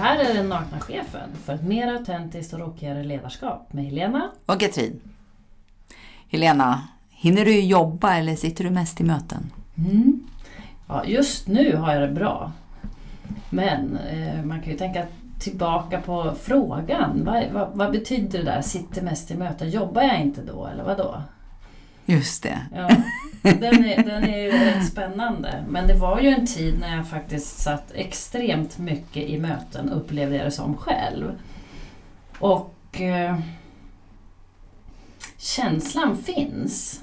här är Den nakna chefen för ett mer autentiskt och rockigare ledarskap med Helena. Och Katrin. Helena, hinner du jobba eller sitter du mest i möten? Mm. Ja, just nu har jag det bra. Men eh, man kan ju tänka tillbaka på frågan. Vad, vad, vad betyder det där, sitter mest i möten? Jobbar jag inte då eller vad då? Just det. Ja, den, är, den är ju rätt spännande. Men det var ju en tid när jag faktiskt satt extremt mycket i möten, upplevde jag det som själv. Och eh, känslan finns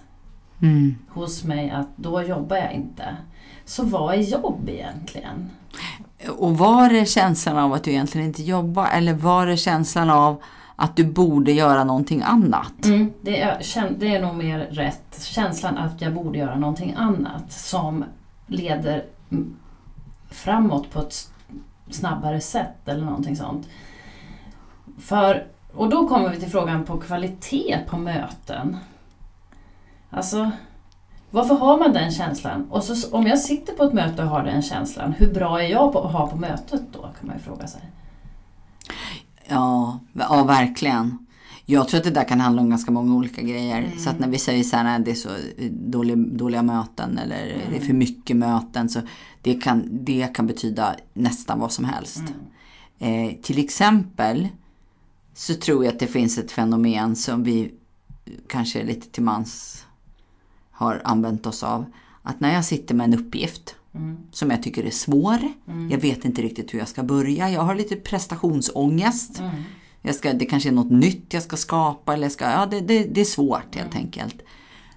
Mm. hos mig att då jobbar jag inte. Så vad är jobb egentligen? Och var det känslan av att du egentligen inte jobbar eller var det känslan av att du borde göra någonting annat? Mm, det, är, det är nog mer rätt. Känslan att jag borde göra någonting annat som leder framåt på ett snabbare sätt eller någonting sånt. För, och då kommer vi till frågan på kvalitet på möten. Alltså, varför har man den känslan? Och så, om jag sitter på ett möte och har den känslan, hur bra är jag på att ha på mötet då? Kan man ju fråga sig. Ja, ja verkligen. Jag tror att det där kan handla om ganska många olika grejer. Så att när vi säger så här, det är så dåliga, dåliga möten eller det är för mycket möten. Så det kan, det kan betyda nästan vad som helst. Eh, till exempel så tror jag att det finns ett fenomen som vi kanske lite till mans har använt oss av. Att när jag sitter med en uppgift som jag tycker är svår. Jag vet inte riktigt hur jag ska börja. Jag har lite prestationsångest. Jag ska, det kanske är något nytt jag ska skapa. Eller ska, ja, det, det, det är svårt helt enkelt.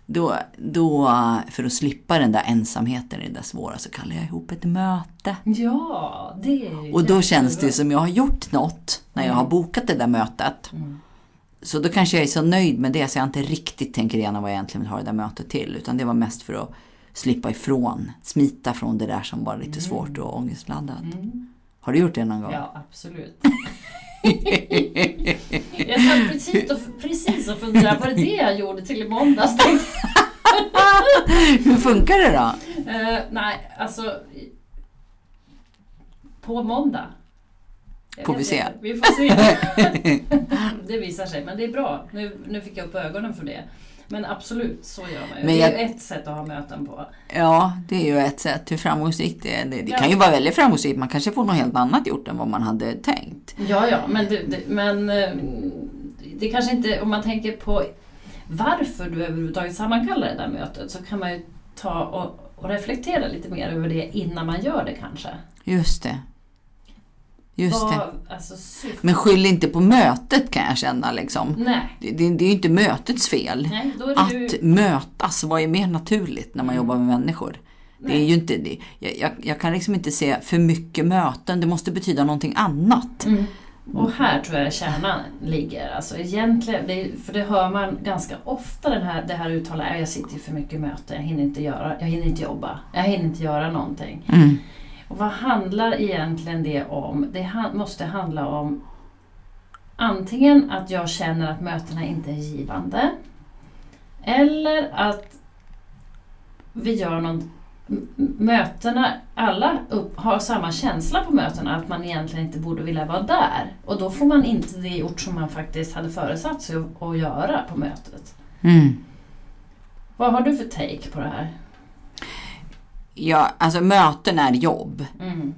Då, då, för att slippa den där ensamheten i det där svåra så kallar jag ihop ett möte. Ja, det är ju Och då känns det som jag har gjort något när jag har bokat det där mötet. Så då kanske jag är så nöjd med det så jag inte riktigt tänker igenom vad jag egentligen vill ha det där mötet till. Utan det var mest för att slippa ifrån, smita från det där som var lite svårt och ångestladdat. Har du gjort det någon gång? Ja, absolut. jag satt precis och, precis och funderade, var det det jag gjorde till i måndags? Hur funkar det då? Eh, nej, alltså... På måndag. Får vi se. Vi får se. det visar sig, men det är bra. Nu, nu fick jag upp ögonen för det. Men absolut, så gör man ju. Men det är jag- ju ett sätt att ha möten på. Ja, det är ju ett sätt. Hur framgångsrikt det är. Det, det Ja. kan ju vara väldigt framgångsrikt. Man kanske får något helt annat gjort än vad man hade tänkt. Ja, ja, men, det, det, men eh, det kanske inte, om man tänker på varför du överhuvudtaget sammankallar det där mötet så kan man ju ta och, och reflektera lite mer över det innan man gör det kanske. Just det. Just det. Vad, alltså, syftet- Men skyll inte på mötet kan jag känna liksom. Nej, Det, det, det är ju inte mötets fel. nej, det ju... Att mötas, vad är mer naturligt när man jobbar med människor? Det är ju inte det. Jag, jag, jag kan liksom inte se för mycket möten. Det måste betyda någonting annat. Mm. Och här tror jag kärnan ligger. Alltså egentligen, det, för det hör man ganska ofta den här, det här uttalandet, jag sitter i för mycket möten, jag hinner inte göra, jag hinner inte jobba, jag hinner inte göra någonting. Mm. Och vad handlar egentligen det om? Det måste handla om antingen att jag känner att mötena inte är givande eller att vi gör någon Mötena, alla upp, har samma känsla på mötena att man egentligen inte borde vilja vara där. Och då får man inte det gjort som man faktiskt hade föresatt sig att- att göra på mötet. Mm. Vad har du för take på det här? Ja, alltså möten är jobb. Mm.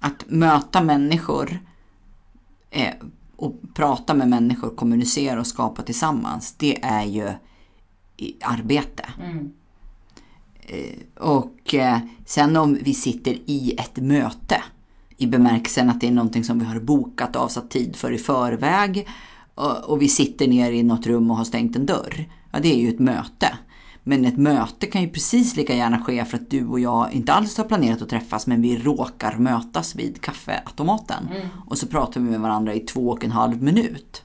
Att möta människor eh, och prata med människor, kommunicera och skapa tillsammans. Det är ju arbete. Mm. Och eh, sen om vi sitter i ett möte i bemärkelsen att det är någonting som vi har bokat avsatt tid för i förväg och, och vi sitter ner i något rum och har stängt en dörr. Ja, det är ju ett möte. Men ett möte kan ju precis lika gärna ske för att du och jag inte alls har planerat att träffas men vi råkar mötas vid kaffeautomaten. Och så pratar vi med varandra i två och en halv minut.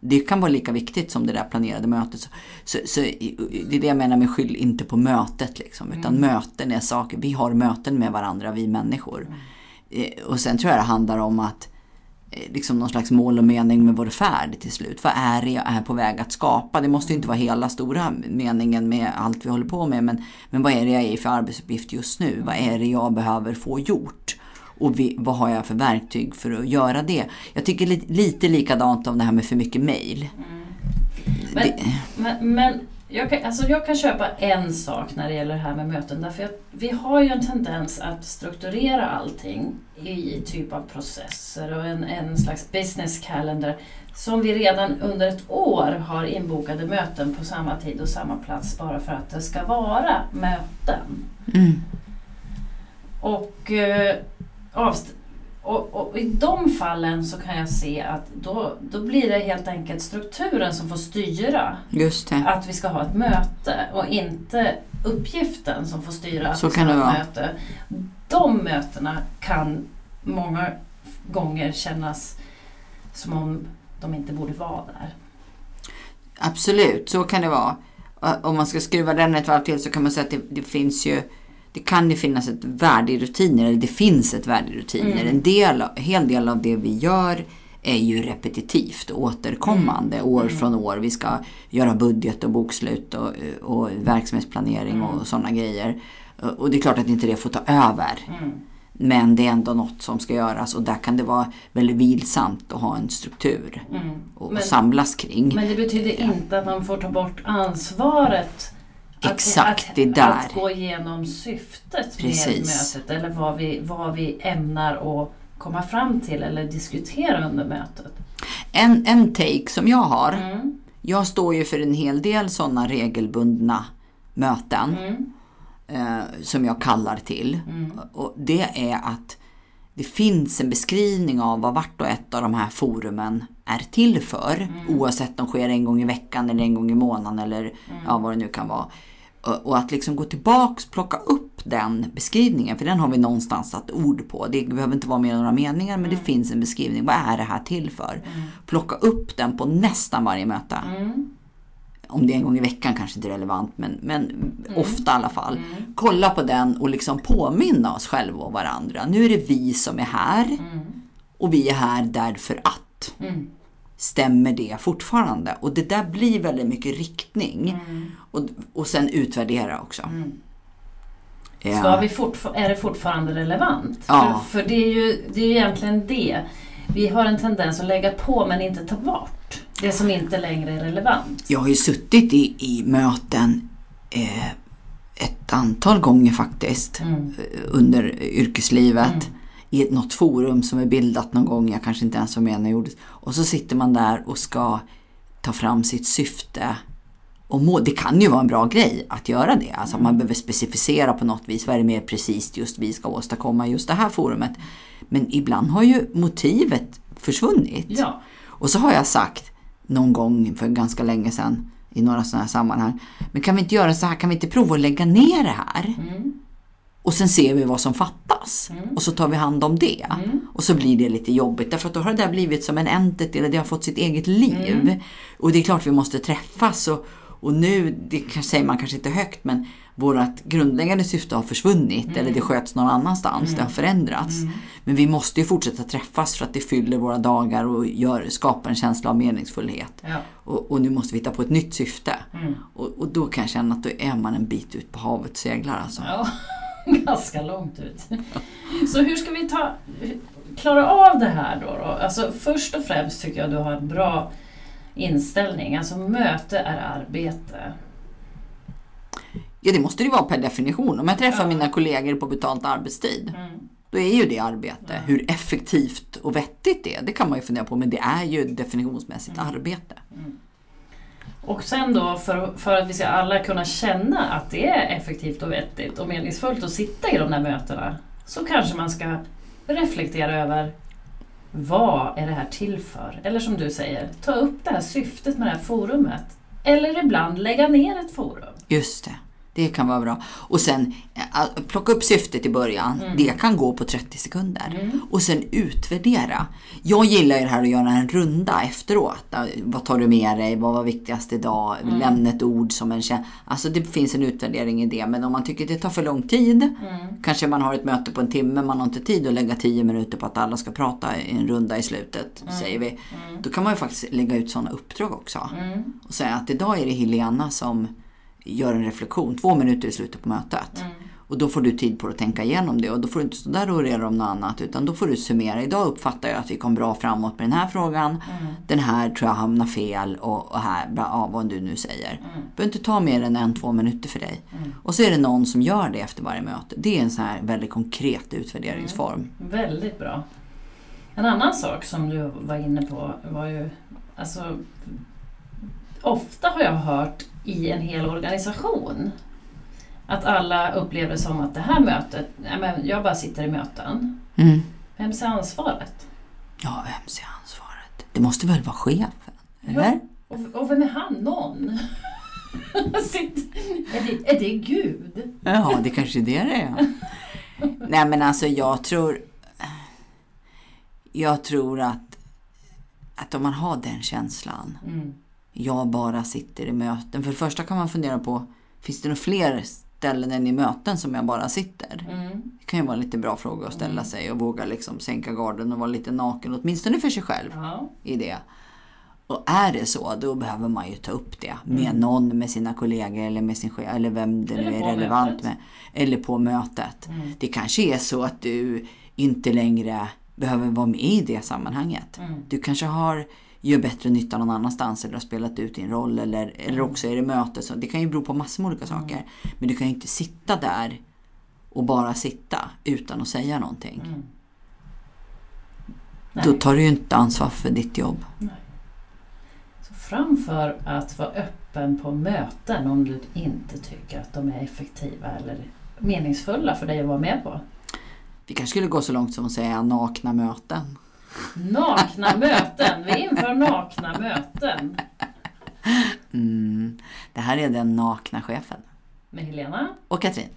Det kan vara lika viktigt som det där planerade mötet. Så, så, det är det jag menar med skyll inte på mötet. Liksom, utan möten är saker, vi har möten med varandra, vi människor. Eh, Och sen tror jag det handlar om att liksom någon slags mål och mening med vår färd till slut. Vad är det jag är på väg att skapa? Det måste ju inte vara hela stora meningen med allt vi håller på med. Men, men vad är det jag är i för arbetsuppgift just nu? Vad är det jag behöver få gjort? Och vi, vad har jag för verktyg för att göra det? Jag tycker lite, lite likadant om det här med för mycket mail. Men, men, men jag, kan, alltså jag kan köpa en sak när det gäller det här med möten. Därför att vi har ju en tendens att strukturera allting i typ av processer och en, en slags business calendar som vi redan under ett år har inbokade möten på samma tid och samma plats bara för att det ska vara möten. Mm. Och, eh, avst- och, och i de fallen så kan jag se att då, då blir det helt enkelt strukturen som får styra att vi ska ha ett möte och inte uppgiften som får styra att Så vi ska ha ett vara. möte. De mötena kan många gånger kännas som om de inte borde vara där. Absolut, så kan det vara. Om man ska skruva den ett varv till så kan man säga att det, det finns ju det kan ju finnas ett värde i rutiner, eller det finns ett värde i rutiner. Mm. En del, hel del av det vi gör är ju repetitivt och återkommande Mm. år från år. Vi ska göra budget och bokslut och, och verksamhetsplanering Mm. och sådana grejer. Och det är klart att inte det får ta över. Mm. Men det är ändå något som ska göras och där kan det vara väldigt vilsamt att ha en struktur Mm. och Men- samlas kring. Men det betyder inte att man får ta bort ansvaret att, Exakt, att, det är där. att gå igenom syftet Precis. med mötet eller vad vi, vad vi ämnar att komma fram till eller diskutera under mötet. En, en take som jag har, Mm. jag står ju för en hel del sådana regelbundna möten Mm. eh, som jag kallar till. Mm. Och det är att det finns en beskrivning av vad vart och ett av de här forumen är till för. Mm. Oavsett om de sker en gång i veckan eller en gång i månaden eller Mm. ja, vad det nu kan vara. Och, och att liksom gå tillbaks, plocka upp den beskrivningen, för den har vi någonstans satt ord på. Det behöver inte vara mer än några meningar, men det finns en beskrivning. Vad är det här till för? Plocka upp den på nästan varje möte. Mm. Om det är en gång i veckan kanske inte är relevant, men, men ofta i alla fall. Mm. Kolla på den och liksom påminna oss själva och varandra. Nu är det vi som är här Mm. och vi är här därför att. Mm. Stämmer det fortfarande? Och det där blir väldigt mycket riktning. Mm. Och, och sen utvärdera också. Ja. Ska vi är det fortfarande relevant? Ja. För, för det, är ju, det är ju egentligen det. Vi har en tendens att lägga på men inte ta bort. Det som inte längre är relevant. Jag har ju suttit i, i möten eh, ett antal gånger faktiskt Mm. eh, under yrkeslivet. Mm. I ett, något forum som är bildat någon gång, jag kanske inte ens var med när det gjordes. Och så sitter man där och ska ta fram sitt syfte och mål. Det kan ju vara en bra grej att göra det. Alltså Mm. man behöver specificera på något vis vad är det mer precis just vi ska åstadkomma just det här forumet. Men ibland har ju motivet försvunnit. Ja. Och så har jag sagt någon gång för ganska länge sedan i några sådana här sammanhang. Men kan vi inte göra så här? Kan vi inte prova att lägga ner det här? Mm. Och sen ser vi vad som fattas. Och så tar vi hand om det. Mm. Och så blir det lite jobbigt därför att då har det där blivit som en entity, eller det har fått sitt eget liv. Mm. Och det är klart vi måste träffas. Och, och nu, det säger man kanske inte högt, men vårt grundläggande syfte har försvunnit. Mm. Eller det sköts någon annanstans, det har förändrats. Men vi måste ju fortsätta träffas för att det fyller våra dagar och gör, skapar en känsla av meningsfullhet. Ja. Och, och nu måste vi hitta på ett nytt syfte. Mm. Och, och då kan jag känna att då är man en bit ut på havet och seglar alltså. ja. Ganska långt ut. Så hur ska vi ta, klara av det här då, då? Alltså först och främst tycker jag du har en bra inställning. Alltså möte är arbete. Ja, det måste det ju vara per definition. Om jag träffar Ja. mina kollegor på betalt arbetstid, Mm. då är ju det arbete. Hur effektivt och vettigt det är, det kan man ju fundera på. Men det är ju definitionsmässigt Mm. arbete. Och sen då för, för att vi ska alla kunna känna att det är effektivt och vettigt och meningsfullt att sitta i de där mötena så kanske man ska reflektera över vad är det här till för? Eller som du säger, ta upp det här syftet med det här forumet. Eller ibland lägga ner ett forum. Just det. Det kan vara bra. Och sen eh, plocka upp syftet i början. Mm. Det kan gå på 30 sekunder. Mm. Och sen utvärdera. Jag gillar ju det här att göra en runda efteråt. Vad tar du med dig? Vad var viktigast idag? Mm. Lämna ett ord som en kä- Alltså det finns en utvärdering i det. Men om man tycker det tar för lång tid. Mm. Kanske man har ett möte på en timme. Man har inte tid att lägga 10 minuter på att alla ska prata i en runda i slutet. Säger vi. Då kan man ju faktiskt lägga ut sådana uppdrag också. Mm. Och säga att idag är det Helena som gör en reflektion. Två minuter i slutet på mötet. Mm. Och då får du tid på att tänka igenom det och då får du inte stå där och orera om något annat utan då får du summera. Idag uppfattar jag att vi kom bra framåt med den här frågan. Mm. Den här tror jag hamnar fel och, och här, ja, vad du nu säger. Mm. Behöver inte ta mer än en, två minuter för dig. Och så är det någon som gör det efter varje möte. Det är en sån här väldigt konkret utvärderingsform. Väldigt bra. En annan sak som du var inne på var ju, alltså, ofta har jag hört i en hel organisation att alla upplever som att det här mötet, men jag bara sitter i möten. Mm. Vem ser ansvaret? Ja, vem ser ansvaret? Det måste väl vara chefen? Eller? Och, och vem är han? Någon? Är, det, är det Gud? Ja, det kanske är det det är. Nej men alltså jag tror... Jag tror att, att om man har den känslan. Mm. Jag bara sitter i möten. För det första kan man fundera på, finns det några fler ställen än i möten som jag bara sitter? Mm. Det kan ju vara en lite bra fråga att ställa sig och våga liksom sänka garden och vara lite naken, åtminstone för sig själv Ja. i det. Och är det så, då behöver man ju ta upp det med någon, med sina kollegor eller med sin chef, eller vem det Eller nu är relevant mötet. med. Eller på mötet. Mm. Det kanske är så att du inte längre behöver vara med i det sammanhanget. Mm. Du kanske har gör bättre nytta någon annanstans eller har spelat ut din roll eller, Mm. eller också är det möte. Så det kan ju bero på massor med olika saker. Men du kan ju inte sitta där och bara sitta utan att säga någonting. Mm. Då tar du ju inte ansvar för ditt jobb. Så framför att vara öppen på möten om du inte tycker att de är effektiva eller meningsfulla för dig att vara med på. Vi kanske skulle gå så långt som att säga nakna möten. Nakna möten! Vi inför nakna möten. Mm. Det här är den nakna chefen. Med Helena. Och Katrin.